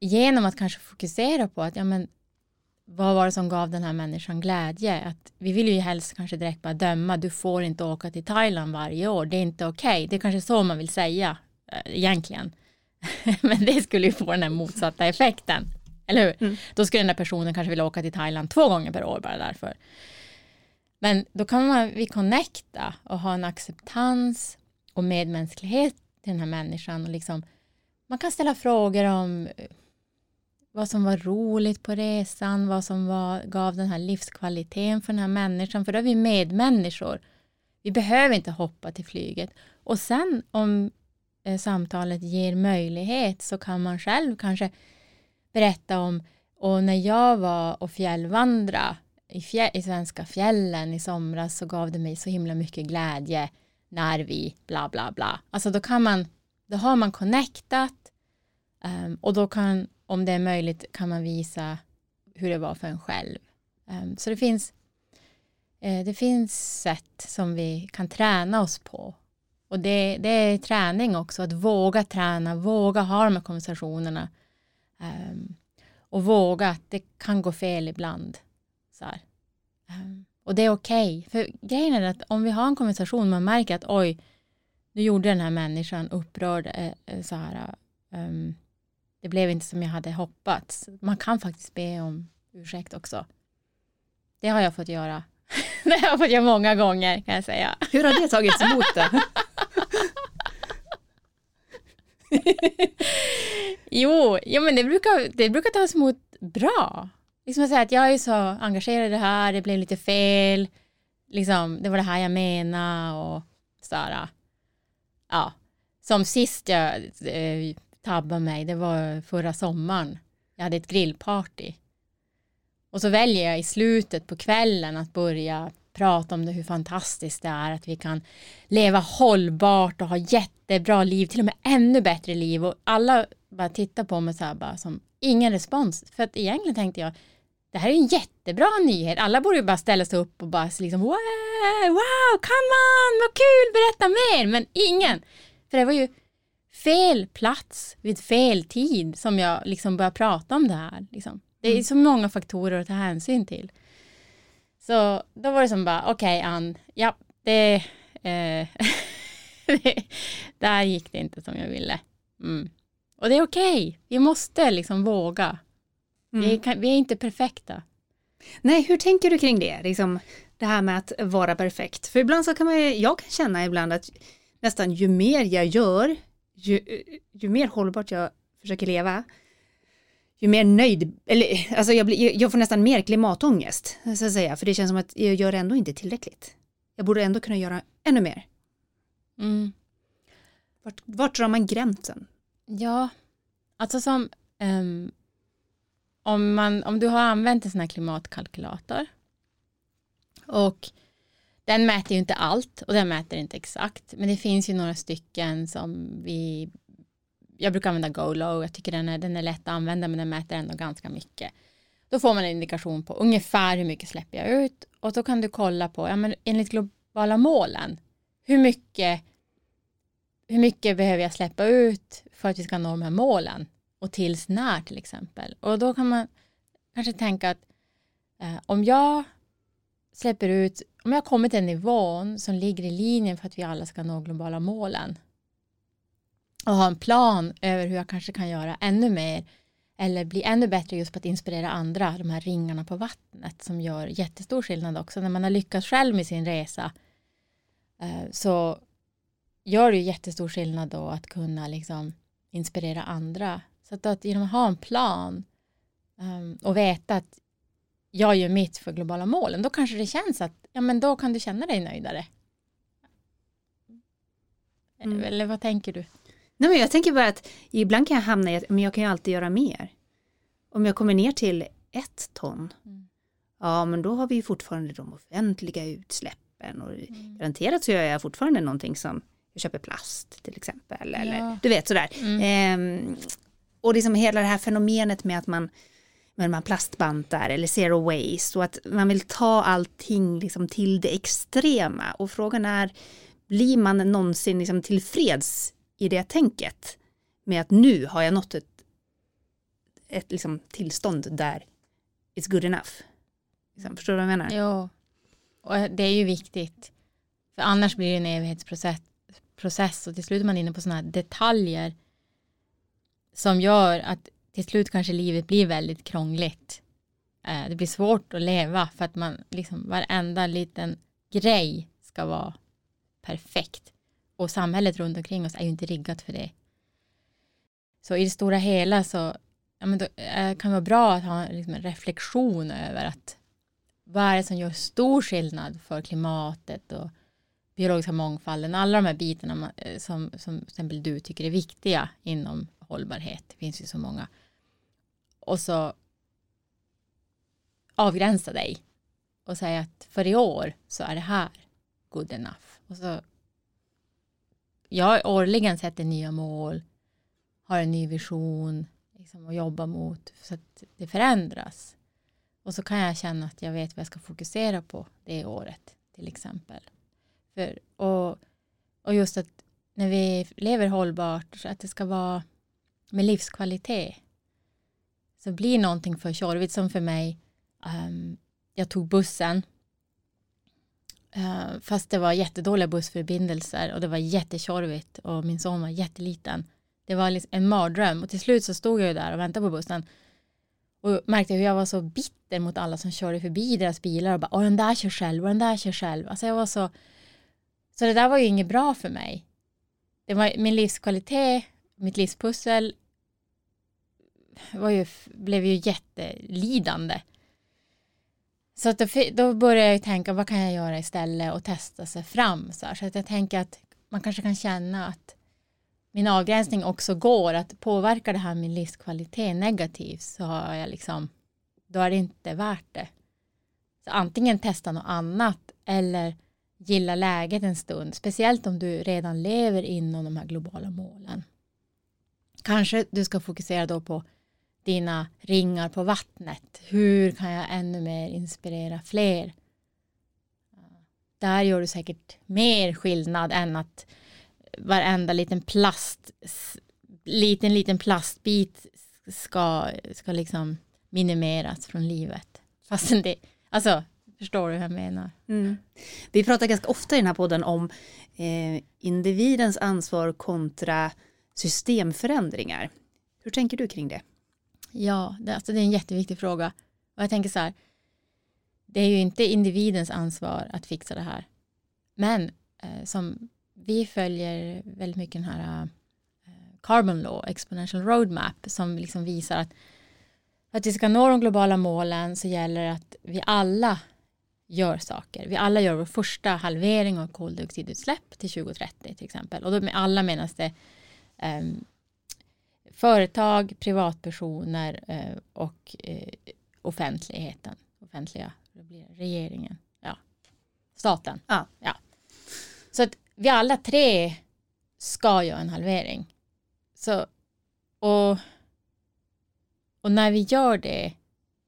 [SPEAKER 2] genom att kanske fokusera på att ja, men, vad var det som gav den här människan glädje? Att vi vill ju helst kanske direkt bara döma, du får inte åka till Thailand varje år, det är inte okej. Okay. Det är kanske så man vill säga eh, egentligen. Men det skulle ju få den här motsatta effekten. Eller hur? Mm. Då skulle den här personen kanske vilja åka till Thailand två gånger per år bara därför. Men då kan man, vi connecta och ha en acceptans och medmänsklighet till den här människan. Och liksom, man kan ställa frågor om eh, vad som var roligt på resan, vad som var, gav den här livskvaliteten för den här människan, för då är vi medmänniskor. Vi behöver inte hoppa till flyget. Och sen om eh, samtalet ger möjlighet så kan man själv kanske berätta om och när jag var och fjällvandra i, fjäll, i svenska fjällen i somras så gav det mig så himla mycket glädje när vi bla bla bla. Alltså då kan man, då har man connectat um, och då kan, om det är möjligt, kan man visa hur det var för en själv. Um, så det finns, eh, det finns sätt som vi kan träna oss på. Och det, det är träning också, att våga träna, våga ha de här konversationerna. Um, och våga att det kan gå fel ibland. Så um, och det är okej. Okay. För grejen är att om vi har en konversation man märker att oj, nu gjorde den här människan upprörd eh, så här. Um, det blev inte som jag hade hoppats. Man kan faktiskt be om ursäkt också. Det har jag fått göra. det har jag fått göra många gånger kan jag säga.
[SPEAKER 1] Hur har det tagits emot då?
[SPEAKER 2] jo, ja, men det brukar, det brukar tas emot bra. Liksom att säga att jag är så engagerad i det här, det blev lite fel, liksom, det var det här jag menade och sådär. Ja, som sist jag eh, tabbade mig, det var förra sommaren. Jag hade ett grillparty. Och så väljer jag i slutet på kvällen att börja prata om det, hur fantastiskt det är att vi kan leva hållbart och ha jättebra liv, till och med ännu bättre liv. Och alla bara tittar på mig så här bara som ingen respons. För att egentligen tänkte jag, det här är en jättebra nyhet. Alla borde ju bara ställa sig upp och bara liksom wow, wow, kan man, vad kul, berätta mer. Men ingen. För det var ju fel plats vid fel tid som jag liksom började prata om det här. Liksom. Det är mm. så många faktorer att ta hänsyn till. Så då var det som bara, okej okay, Ann, ja, det, eh, det, där gick det inte som jag ville. Mm. Och det är okej, okay. vi måste liksom våga. Mm. Vi, kan, vi, är inte perfekta.
[SPEAKER 1] Nej, hur tänker du kring det? Liksom, det här med att vara perfekt. För ibland så kan man, jag kan känna ibland att nästan ju mer jag gör, ju, ju mer hållbart jag försöker leva, ju mer nöjd, eller alltså jag, blir, jag får nästan mer klimatångest, så att säga, för det känns som att jag gör ändå inte tillräckligt. Jag borde ändå kunna göra ännu mer. Mm. Vart, vart drar man gränsen?
[SPEAKER 2] Ja, alltså som um, om, man, om du har använt en sån här klimatkalkylator och den mäter ju inte allt och den mäter inte exakt, men det finns ju några stycken som vi jag brukar använda GoLow, jag tycker den är, den är lätt att använda men den mäter ändå ganska mycket. Då får man en indikation på ungefär hur mycket släpper jag ut och då kan du kolla på, ja men enligt globala målen, hur mycket, hur mycket behöver jag släppa ut för att vi ska nå de här målen och tills när till exempel. Och då kan man kanske tänka att eh, om jag släpper ut, om jag kommer till en nivån som ligger i linjen för att vi alla ska nå globala målen och ha en plan över hur jag kanske kan göra ännu mer eller bli ännu bättre just på att inspirera andra, de här ringarna på vattnet som gör jättestor skillnad också. När man har lyckats själv med sin resa eh, så gör det ju jättestor skillnad då att kunna liksom inspirera andra. Så att, att genom att ha en plan um, och veta att jag gör mitt för globala målen, då kanske det känns att ja, men då kan du känna dig nöjdare. Mm. Eller vad tänker du?
[SPEAKER 1] Nej, men jag tänker bara att ibland kan jag hamna i att men jag kan ju alltid göra mer. Om jag kommer ner till ett ton, mm. ja men då har vi ju fortfarande de offentliga utsläppen och mm. garanterat så gör jag fortfarande någonting som jag köper plast till exempel. Eller, ja. Du vet sådär. Mm. Ehm, och liksom hela det här fenomenet med att man, med man plastbantar eller zero waste och att man vill ta allting liksom till det extrema. Och frågan är, blir man någonsin liksom tillfreds i det tänket med att nu har jag nått ett, ett liksom tillstånd där it's good enough. Liksom, förstår du vad jag menar?
[SPEAKER 2] Ja, och det är ju viktigt. För annars blir det en evighetsprocess process och till slut är man inne på sådana här detaljer som gör att till slut kanske livet blir väldigt krångligt. Eh, det blir svårt att leva för att man liksom varenda liten grej ska vara perfekt. Och samhället runt omkring oss är ju inte riggat för det. Så i det stora hela så ja, men då, eh, kan det vara bra att ha liksom en reflektion över att vad är det som gör stor skillnad för klimatet och biologiska mångfalden, alla de här bitarna eh, som, som till exempel du tycker är viktiga inom hållbarhet. Det finns ju så många. Och så avgränsa dig och säga att för i år så är det här good enough. Och så jag årligen sätter nya mål, har en ny vision liksom, att jobba mot så att det förändras. Och så kan jag känna att jag vet vad jag ska fokusera på det året till exempel. För, och, och just att när vi lever hållbart, att det ska vara med livskvalitet. Så blir någonting för tjorvigt som för mig. Um, jag tog bussen. Eh, fast det var jättedåliga bussförbindelser och det var jättetjorvigt och min son var jätteliten. Det var liksom en mardröm och till slut så stod jag ju där och väntade på bussen och märkte hur jag var så bitter mot alla som körde förbi deras bilar och bara Åh, den där kör själv och den där kör själv. Alltså jag var så så det där var ju inget bra för mig. Det var min livskvalitet, mitt livspussel var ju, blev ju jättelidande. Så att då, då började jag tänka, vad kan jag göra istället och testa sig fram. Så, så att jag tänker att man kanske kan känna att min avgränsning också går, att påverka det här min livskvalitet negativt så har jag liksom, då är det inte värt det. Så antingen testa något annat eller gilla läget en stund, speciellt om du redan lever inom de här globala målen. Kanske du ska fokusera då på dina ringar på vattnet. Hur kan jag ännu mer inspirera fler? Där gör du säkert mer skillnad än att varenda liten plast liten liten plastbit ska, ska liksom minimeras från livet. Fastän det, alltså Förstår du hur jag menar? Mm.
[SPEAKER 1] Vi pratar ganska ofta i den här podden om eh, individens ansvar kontra systemförändringar. Hur tänker du kring det?
[SPEAKER 2] Ja, det, alltså det är en jätteviktig fråga. Och jag tänker så här, det är ju inte individens ansvar att fixa det här. Men eh, som vi följer väldigt mycket den här eh, Carbon Law, Exponential Roadmap, som liksom visar att för att vi ska nå de globala målen så gäller det att vi alla gör saker. Vi alla gör vår första halvering av koldioxidutsläpp till 2030 till exempel. Och då med alla menas det um, företag, privatpersoner uh, och uh, offentligheten. Offentliga, regeringen, ja. staten. Ja. ja. Så att vi alla tre ska göra en halvering. Så, och, och när vi gör det,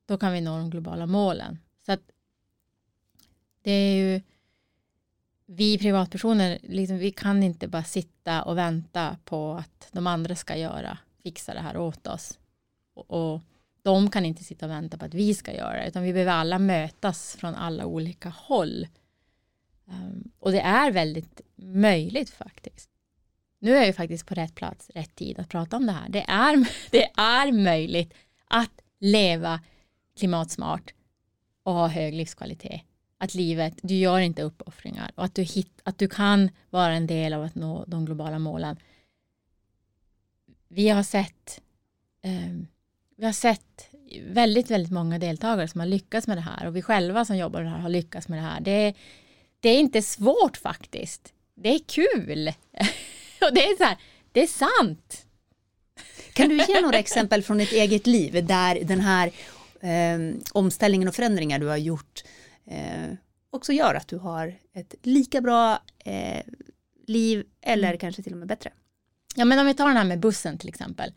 [SPEAKER 2] då kan vi nå de globala målen. Så att det är ju vi privatpersoner, liksom, vi kan inte bara sitta och vänta på att de andra ska göra, fixa det här åt oss. Och, och de kan inte sitta och vänta på att vi ska göra det, utan vi behöver alla mötas från alla olika håll. Um, och det är väldigt möjligt faktiskt. Nu är jag ju faktiskt på rätt plats, rätt tid att prata om det här. Det är, det är möjligt att leva klimatsmart och ha hög livskvalitet. Att livet, du gör inte uppoffringar och att du, hit, att du kan vara en del av att nå de globala målen. Vi har sett eh, vi har sett väldigt, väldigt många deltagare som har lyckats med det här och vi själva som jobbar med det här har lyckats med det här. Det, det är inte svårt faktiskt. Det är kul. och det är så här, det är sant.
[SPEAKER 1] Kan du ge några exempel från ditt eget liv där den här eh, omställningen och förändringar du har gjort eh, också gör att du har ett lika bra eh, liv eller mm. kanske till och med bättre?
[SPEAKER 2] Ja men om vi tar den här med bussen till exempel.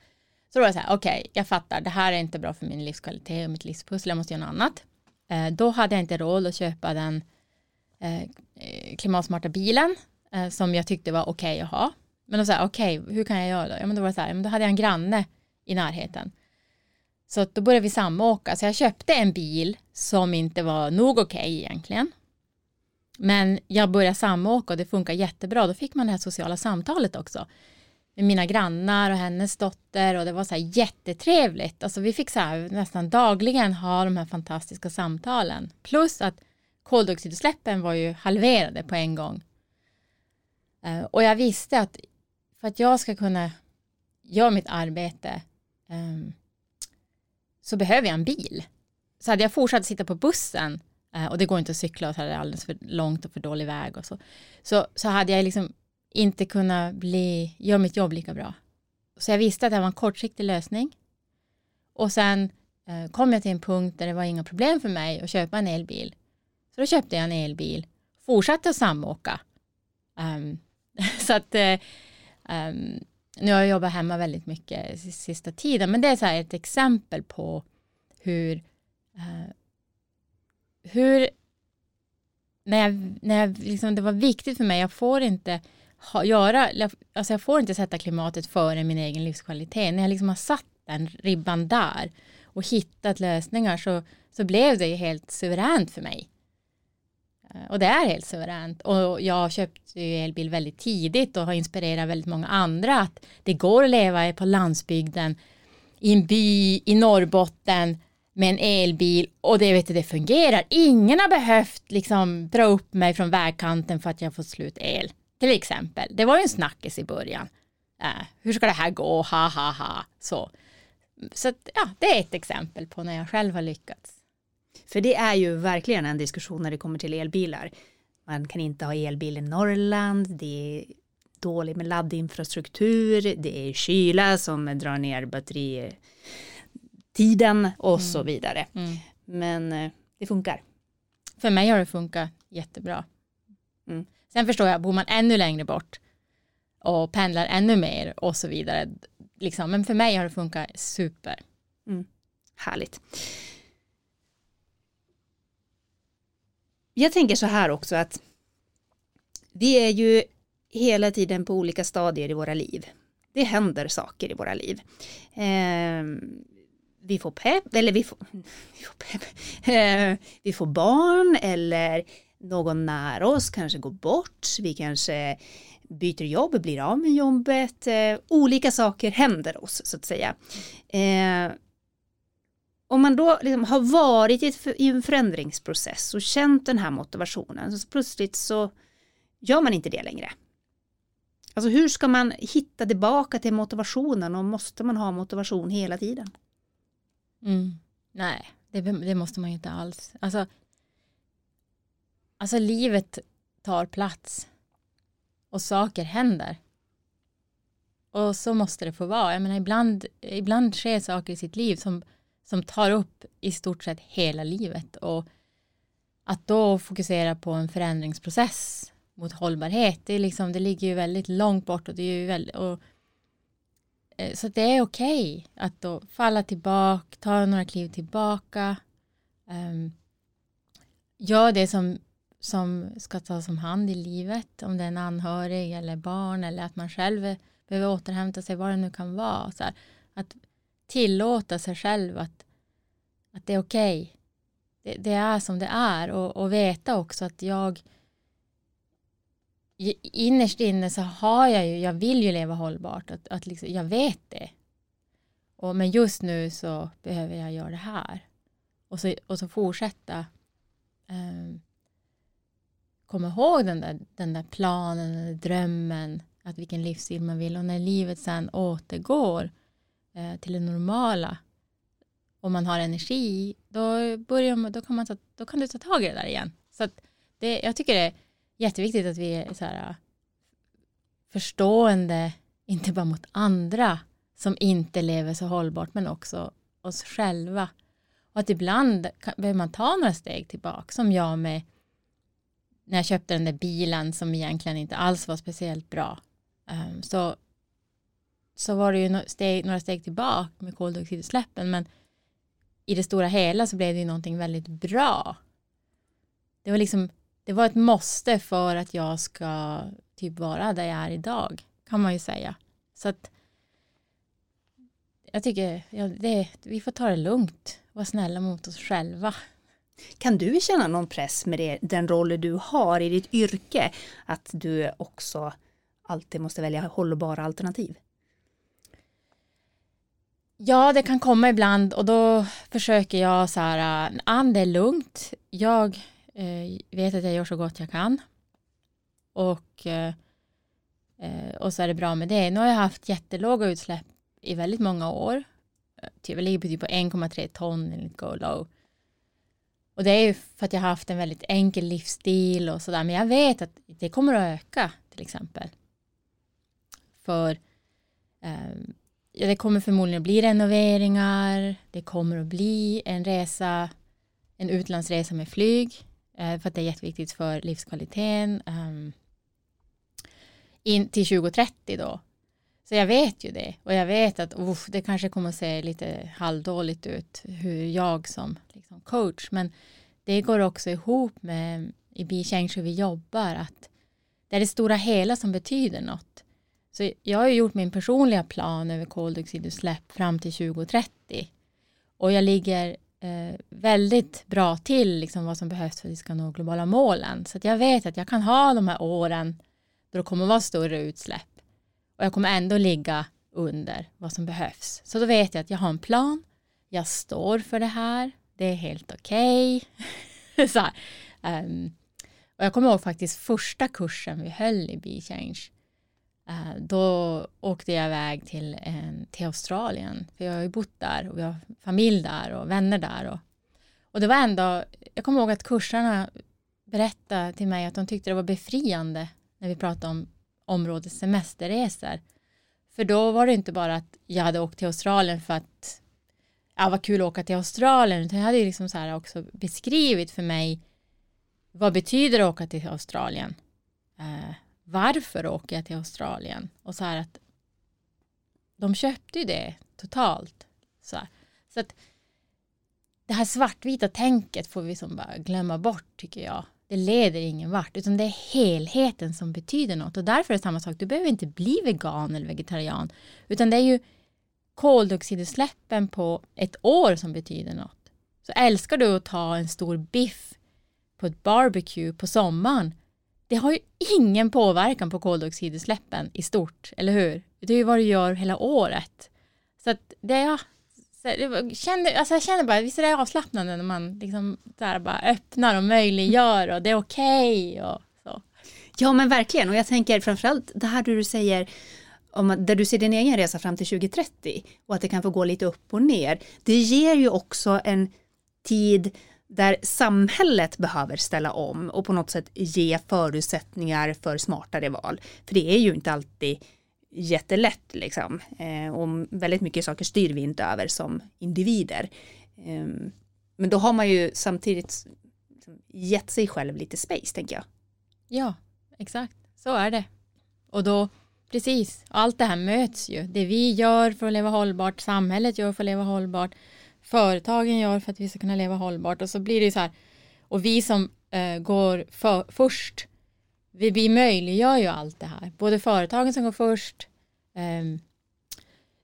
[SPEAKER 2] Så då var det så här, okej, okay, jag fattar, det här är inte bra för min livskvalitet och mitt livspussel, jag måste göra något annat. Eh, då hade jag inte råd att köpa den eh, eh klimatsmarta bilen eh, som jag tyckte var okej okay att ha. Men då sa jag, okej, okay, hur kan jag göra då? Ja, men då var det så här, men då hade jag en granne i närheten. Så då började vi samåka, så jag köpte en bil som inte var nog okej okay egentligen. Men jag började samåka och det funkar jättebra. Då fick man det här sociala samtalet också med mina grannar och hennes dotter och det var så här jättetrevligt. Alltså vi fick så här nästan dagligen ha de här fantastiska samtalen. Plus att koldioxidutsläppen var ju halverade på en gång. Eh, och jag visste att för att jag ska kunna göra mitt arbete ehm, så behöver jag en bil. Så hade jag fortsatt sitta på bussen eh, och det går inte att cykla och så är det alldeles för långt och för dålig väg och så. Så, så hade jag liksom inte kunna bli, göra mitt jobb lika bra. Så jag visste att det var en kortsiktig lösning. Och sen eh, kom jag till en punkt där det var inga problem för mig att köpa en elbil. Så då köpte jag en elbil, fortsatte att samåka. Um, så att um, nu har jag jobbat hemma väldigt mycket sista tiden, men det är så ett exempel på hur, uh, hur när, jag, när jag, liksom, det var viktigt för mig, jag får inte ha, göra, alltså jag får inte sätta klimatet före min egen livskvalitet. När jag liksom har satt den ribban där och hittat lösningar så, så blev det helt suveränt för mig. Eh, och det är helt suveränt. Och jag köpte ju elbil väldigt tidigt och har inspirerat väldigt många andra att det går att leva på landsbygden i en by i Norrbotten med en elbil och det, vet du, det fungerar. Ingen har behövt liksom dra upp mig från vägkanten för att jag fått slut el. Till exempel, det var ju en snackis i början. Äh, hur ska det här gå? Ha ha ha. Så, så ja, det är ett exempel på när jag själv har lyckats.
[SPEAKER 1] För det är ju verkligen en diskussion när det kommer till elbilar. Man kan inte ha elbil i Norrland, det är dåligt med laddinfrastruktur, det är kyla som drar ner batteritiden och mm. så vidare. Mm. Men eh, det funkar.
[SPEAKER 2] För mig har det funkat jättebra. Mm. Sen förstår jag, bor man ännu längre bort och pendlar ännu mer och så vidare. Liksom. Men för mig har det funkat super.
[SPEAKER 1] Mm. Härligt. Jag tänker så här också att vi är ju hela tiden på olika stadier i våra liv. Det händer saker i våra liv. Eh, vi får pepp, eller vi får, vi får, pepp, eh, vi får barn eller någon nära oss kanske går bort, vi kanske byter jobb, blir av med jobbet, eh, olika saker händer oss så att säga. Eh, om man då liksom har varit i, ett, i, en förändringsprocess och känt den här motivationen så plötsligt så gör man inte det längre. Alltså hur ska man hitta tillbaka till motivationen och måste man ha motivation hela tiden?
[SPEAKER 2] Mm. Nej, det, det, måste man ju inte alls. Alltså, Alltså livet tar plats och saker händer. Och så måste det få vara. Jag menar, ibland, ibland sker saker i sitt liv som, som tar upp i stort sett hela livet. Och att då fokusera på en förändringsprocess mot hållbarhet, det, är liksom, det ligger ju väldigt långt bort. Och det är ju väldigt, och, eh, så det är okej okay att då falla tillbaka, ta några kliv tillbaka. Um, gör det som som ska tas om hand i livet, om det är en anhörig eller barn eller att man själv behöver återhämta sig, vad det nu kan vara. Så här, att tillåta sig själv att, att det är okej. Okay. Det, det, är som det är och, och veta också att jag innerst inne så har jag ju, jag vill ju leva hållbart, att, att liksom, jag vet det. Och, men just nu så behöver jag göra det här. Och så, och så fortsätta um, komma ihåg den där, den där planen, den där drömmen, att vilken livsstil man vill. Och när livet sen återgår eh, till det normala och man har energi, då, börjar man, då, kan man ta, då kan du ta tag i det där igen. Så att det, jag tycker det är jätteviktigt att vi är så här, förstående, inte bara mot andra som inte lever så hållbart, men också oss själva. Och att ibland kan, behöver man ta några steg tillbaka, som jag med när jag köpte den där bilen som egentligen inte alls var speciellt bra. Um, så, så var det ju några steg, några steg tillbaka med koldioxidutsläppen, men i det stora hela så blev det ju någonting väldigt bra. Det var liksom, det var ett måste för att jag ska typ vara där jag är idag, kan man ju säga. Så att jag tycker ja, det, vi får ta det lugnt, vara snälla mot oss själva.
[SPEAKER 1] Kan du känna någon press med det, den roll du har i ditt yrke, att du också alltid måste välja hållbara alternativ?
[SPEAKER 2] Ja, det kan komma ibland och då försöker jag så här, an det är lugnt. Jag eh, vet att jag gör så gott jag kan. Och, eh, eh, och så är det bra med det. Nu har jag haft jättelåga utsläpp i väldigt många år. Eh, typ, jag ligger på typ 1,3 ton enligt GoLow. Och det är ju för att jag har haft en väldigt enkel livsstil och sådär. Men jag vet att det kommer att öka till exempel. För eh, ja, det kommer förmodligen att bli renoveringar. Det kommer att bli en resa, en utlandsresa med flyg. Eh, för att det är jätteviktigt för livskvaliteten. Eh, in till 2030 då. Så jag vet ju det och jag vet att uff, det kanske kommer att se lite halvdåligt ut hur jag som liksom, coach men det går också ihop med i B-change hur vi jobbar att det är det stora hela som betyder något. Så jag har ju gjort min personliga plan över koldioxidutsläpp fram till 2030 och jag ligger eh, väldigt bra till liksom vad som behövs för att vi ska nå globala målen. Så jag vet att jag kan ha de här åren då det kommer att vara större utsläpp och jag kommer ändå ligga under vad som behövs. Så då vet jag att jag har en plan, jag står för det här, det är helt okej. Okay. um, ehm, och jag kommer ihåg faktiskt första kursen vi höll i B-change. Uh, eh, då åkte jag iväg till, en, till Australien, för jag har ju bott där och vi har familj där och vänner där. Och, och det var ändå, jag kommer ihåg att kursarna berättade till mig att de tyckte det var befriande när vi pratade om området semesterresor. För då var det inte bara att jag hade åkt till Australien för att ja, vad kul att åka till Australien, utan jag hade liksom så här också beskrivit för mig vad betyder det att åka till Australien? Eh, varför åker jag till Australien? Och så här att de köpte ju det totalt. Så, så att det här svartvita tänket får vi som bara glömma bort tycker jag det leder ingen vart, utan det är helheten som betyder något. Och därför är det samma sak, du behöver inte bli vegan eller vegetarian, utan det är ju koldioxidutsläppen på ett år som betyder något. Så älskar du att ta en stor biff på ett barbecue på sommaren, det har ju ingen påverkan på koldioxidutsläppen i stort, eller hur? Det är ju vad du gör hela året. Så att det, ja, jag, kände, alltså jag känner bara, visst är det avslappnande när man liksom där bara öppnar och möjliggör och det är okej okay och så.
[SPEAKER 1] Ja men verkligen och jag tänker framförallt det här du säger om där du ser din egen resa fram till 2030 och att det kan få gå lite upp och ner. Det ger ju också en tid där samhället behöver ställa om och på något sätt ge förutsättningar för smartare val. För det är ju inte alltid jättelätt liksom. Eh, och väldigt mycket saker styr vi inte över som individer. Eh, men då har man ju samtidigt liksom, gett sig själv lite space tänker jag.
[SPEAKER 2] Ja, exakt. Så är det. Och då, precis, allt det här möts ju. Det vi gör för att leva hållbart, samhället gör för att leva hållbart, företagen gör för att vi ska kunna leva hållbart och så blir det så här, och vi som eh, går för, först vi, vi möjliggör ju allt det här. Både företagen som går först, um,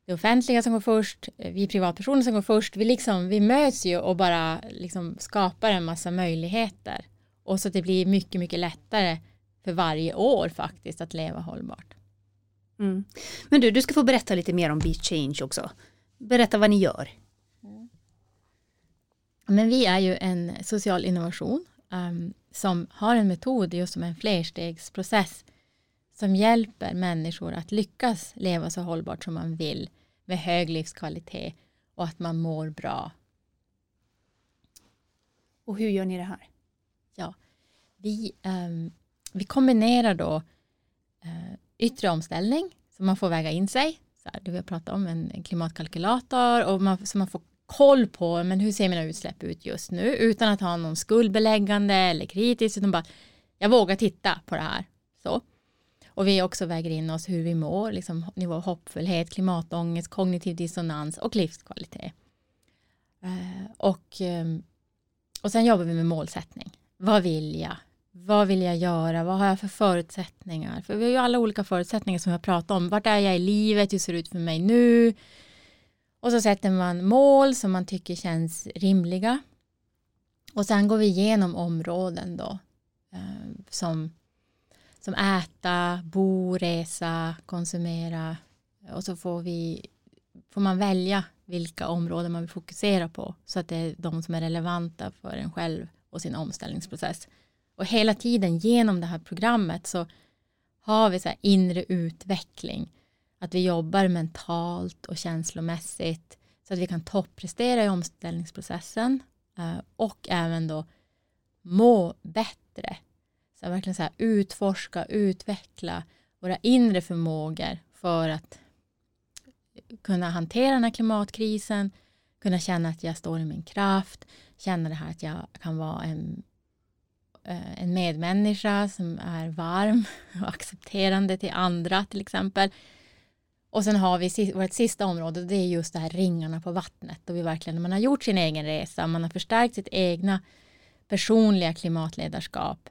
[SPEAKER 2] det offentliga som går först, vi privatpersoner som går först. Vi, liksom, vi möts ju och bara liksom skapar en massa möjligheter. Och så att det blir mycket, mycket lättare för varje år faktiskt att leva hållbart.
[SPEAKER 1] Mm. Men du, du ska få berätta lite mer om Beach Change också. berätta vad ni gör.
[SPEAKER 2] Men vi är ju en social innovation um, som har en metod just som en flerstegsprocess som hjälper människor att lyckas leva så hållbart som man vill med hög livskvalitet och att man mår bra.
[SPEAKER 1] Och hur gör ni det här?
[SPEAKER 2] Ja, vi, um, vi kombinerar då uh, yttre omställning så man får väga in sig. Så här, det vi har pratat om, en, en klimatkalkylator och man, så man får koll på men hur ser mina utsläpp ut just nu utan att ha någon skuldbeläggande eller kritiskt utan bara jag vågar titta på det här. Så. Och vi också väger in oss hur vi mår, liksom nivå av hoppfullhet, klimatångest, kognitiv dissonans och livskvalitet. Uh, och, ehm, och sen jobbar vi med målsättning. Vad vill jag? Vad vill jag göra? Vad har jag för förutsättningar? För vi har ju alla olika förutsättningar som jag pratat om. Vart är jag i livet? Hur ser det ut för mig nu? Och så sätter man mål som man tycker känns rimliga. Och sen går vi igenom områden då. Eh, som, som äta, bo, resa, konsumera. Och så får, vi, får man välja vilka områden man vill fokusera på. Så att det är de som är relevanta för en själv och sin omställningsprocess. Och hela tiden genom det här programmet så har vi så här inre utveckling att vi jobbar mentalt och känslomässigt så att vi kan topprestera i omställningsprocessen eh, och även då må bättre. Så verkligen så här utforska, utveckla våra inre förmågor för att kunna hantera den här klimatkrisen, kunna känna att jag står i min kraft, känna det här att jag kan vara en, eh, en medmänniska som är varm och accepterande till andra till exempel. Och sen har vi vårt sista område, det är just det här ringarna på vattnet. Och vi verkligen, när man har gjort sin egen resa, man har förstärkt sitt egna personliga klimatledarskap.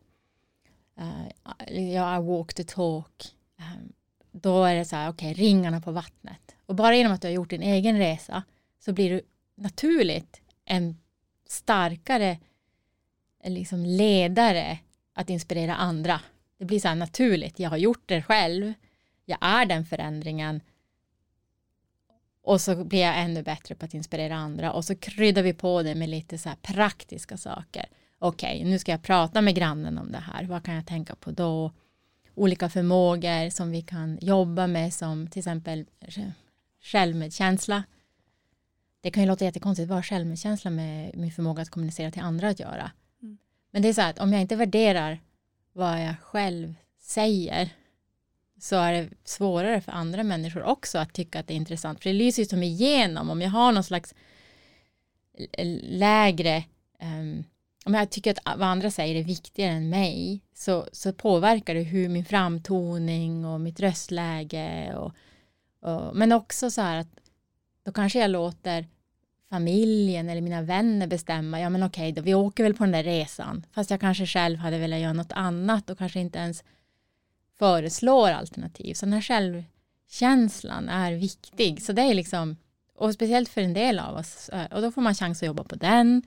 [SPEAKER 2] Eh, uh, jag walk the talk. Um, då är det så här, okej, okay, ringarna på vattnet. Och bara genom att du har gjort din egen resa så blir du naturligt en starkare liksom ledare att inspirera andra. Det blir så här naturligt, jag har gjort det själv, jag är den förändringen och så blir jag ännu bättre på att inspirera andra och så kryddar vi på det med lite så här praktiska saker. Okej, okay, nu ska jag prata med grannen om det här. Vad kan jag tänka på då? Olika förmågor som vi kan jobba med som till exempel självmedkänsla. Det kan ju låta jättekonstigt, vad har självmedkänsla med min förmåga att kommunicera till andra att göra? Mm. Men det är så att om jag inte värderar vad jag själv säger så är det svårare för andra människor också att tycka att det är intressant. För det lyser ju som igenom om jag har någon slags lägre um, om jag tycker att vad andra säger är viktigare än mig så, så påverkar det hur min framtoning och mitt röstläge och, och, men också så här att då kanske jag låter familjen eller mina vänner bestämma, ja men okej då, vi åker väl på den där resan, fast jag kanske själv hade velat göra något annat och kanske inte ens föreslår alternativ. Så den här självkänslan är viktig. Så det är liksom, och speciellt för en del av oss, eh, och då får man chans att jobba på den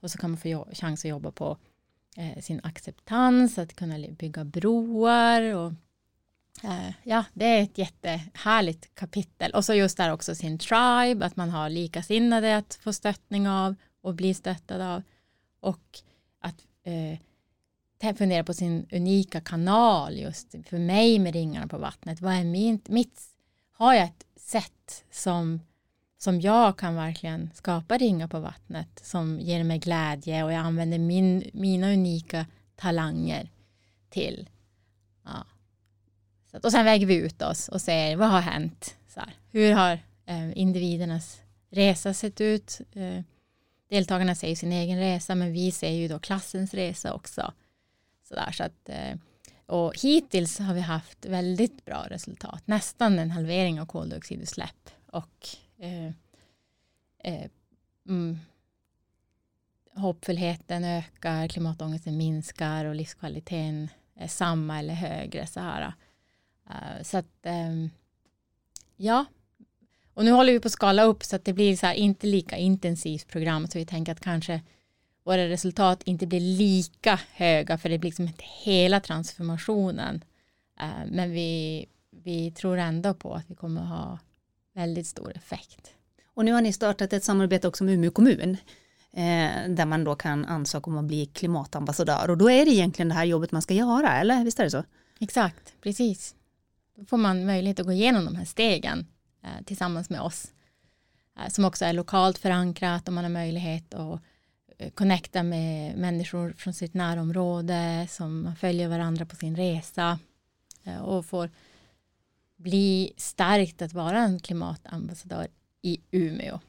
[SPEAKER 2] och så kan man få chans att jobba på eh, sin acceptans, att kunna bygga broar och eh, ja, det är ett jättehärligt kapitel. Och så just där också sin tribe, att man har likasinnade att få stöttning av och bli stöttad av. Och att eh, fundera på sin unika kanal just för mig med ringarna på vattnet. Vad är min, mitt, har jag ett sätt som, som jag kan verkligen skapa ringar på vattnet som ger mig glädje och jag använder min, mina unika talanger till. Ja. Så att, och sen väger vi ut oss och säger vad har hänt? Så här, hur har eh, individernas resa sett ut? Eh, deltagarna säger sin egen resa men vi ser ju då klassens resa också. Sådär, så att, eh, och hittills har vi haft väldigt bra resultat, nästan en halvering av koldioxidutsläpp och eh, eh, mm, hoppfullheten ökar, klimatångesten minskar och livskvaliteten är samma eller högre. Så, här. Uh, så att, um, ja. Och nu håller vi på att skala upp så att det blir så här, inte lika intensivt program. Så vi tänker att kanske våra resultat inte blir lika höga för det blir liksom inte hela transformationen. Eh, men vi, vi tror ändå på att vi kommer ha väldigt stor effekt.
[SPEAKER 1] Och nu har ni startat ett samarbete också med Umeå kommun eh, där man då kan ansöka om att bli klimatambassadör och då är det egentligen det här jobbet man ska göra, eller visst är det så?
[SPEAKER 2] Exakt, precis. Då får man möjlighet att gå igenom de här stegen eh, tillsammans med oss som också är lokalt förankrat och man har möjlighet att connecta med människor från sitt närområde som följer varandra på sin resa eh, och får bli starkt att vara en klimatambassadör i Umeå.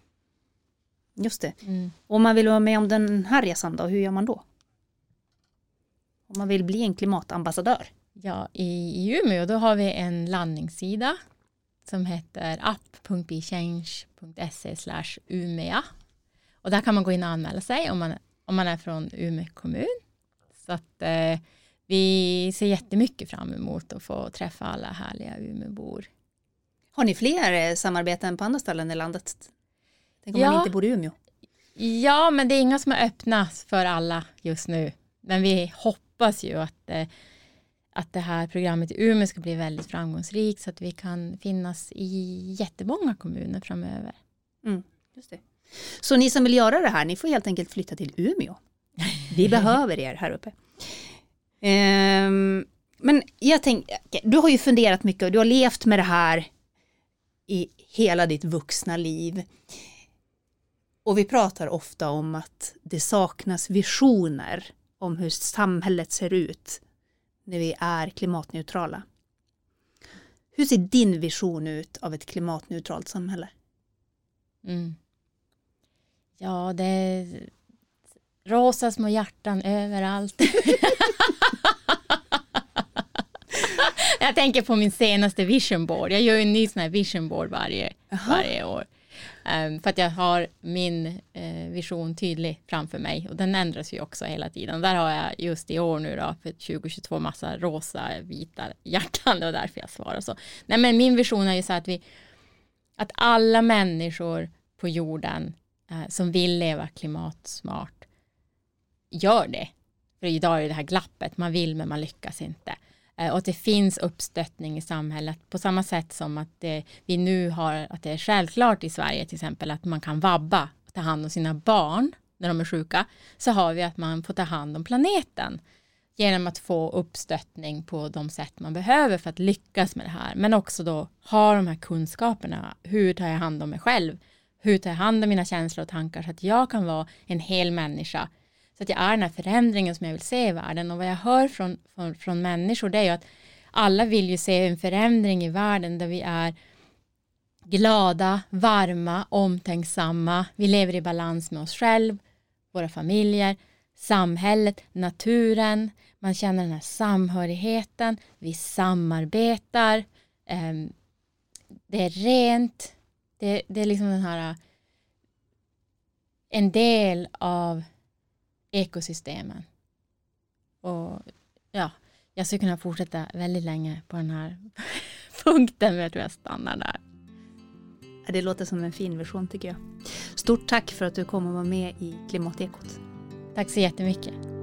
[SPEAKER 1] Just det. Mm. Om man vill vara med om den här resan då, hur gör man då? Om man vill bli en klimatambassadör?
[SPEAKER 2] Ja, i, i Umeå då har vi en landningssida som heter app.bechange.se umea. Och där kan man gå in och anmäla sig om man, om man är från Umeå kommun. Så att eh, vi ser jättemycket fram emot att få träffa alla härliga Umeåbor.
[SPEAKER 1] Har ni fler eh, samarbeten på andra ställen i landet? Tänk om ja. man inte bor i Umeå?
[SPEAKER 2] Ja, men det är inga som är öppna för alla just nu. Men vi hoppas ju att, eh, att det här programmet i Umeå ska bli väldigt framgångsrikt så att vi kan finnas i jättemånga kommuner framöver.
[SPEAKER 1] Mm, just det. Så ni som vill göra det här, ni får helt enkelt flytta till Umeå. Vi behöver er här uppe. Um, men jag tänker, du har ju funderat mycket och du har levt med det här i hela ditt vuxna liv. Och vi pratar ofta om att det saknas visioner om hur samhället ser ut när vi är klimatneutrala. Hur ser din vision ut av ett klimatneutralt samhälle?
[SPEAKER 2] Mm. Ja, det är rosa små hjärtan överallt. jag tänker på min senaste vision board. Jag gör en ny sån här vision board varje, varje år. Um, för att jag har min uh, vision tydlig framför mig och den ändras ju också hela tiden. Där har jag just i år nu då för 2022 massa rosa, vita hjärtan. Det var därför jag svarar så. Nej men min vision är ju så att vi att alla människor på jorden Eh, som vill leva klimatsmart gör det. För idag är det det här glappet, man vill men man lyckas inte. Eh, och att det finns uppstöttning i samhället på samma sätt som att det, vi nu har att det är självklart i Sverige till exempel att man kan vabba och ta hand om sina barn när de är sjuka så har vi att man får ta hand om planeten genom att få uppstöttning på de sätt man behöver för att lyckas med det här men också då ha de här kunskaperna hur tar jag hand om mig själv hur tar jag hand om mina känslor och tankar så att jag kan vara en hel människa så att jag är den här förändringen som jag vill se i världen och vad jag hör från, från, från människor det är ju att alla vill ju se en förändring i världen där vi är glada, varma, omtänksamma. Vi lever i balans med oss själv, våra familjer, samhället, naturen. Man känner den här samhörigheten. Vi samarbetar. Ehm, det är rent. Det, det är liksom den här en del av ekosystemen. Och ja, jag skulle kunna fortsätta väldigt länge på den här punkten, men jag tror jag stannar där.
[SPEAKER 1] Det låter som en fin vision tycker jag. Stort tack för att du kom och var med i Klimatekot.
[SPEAKER 2] Tack så jättemycket.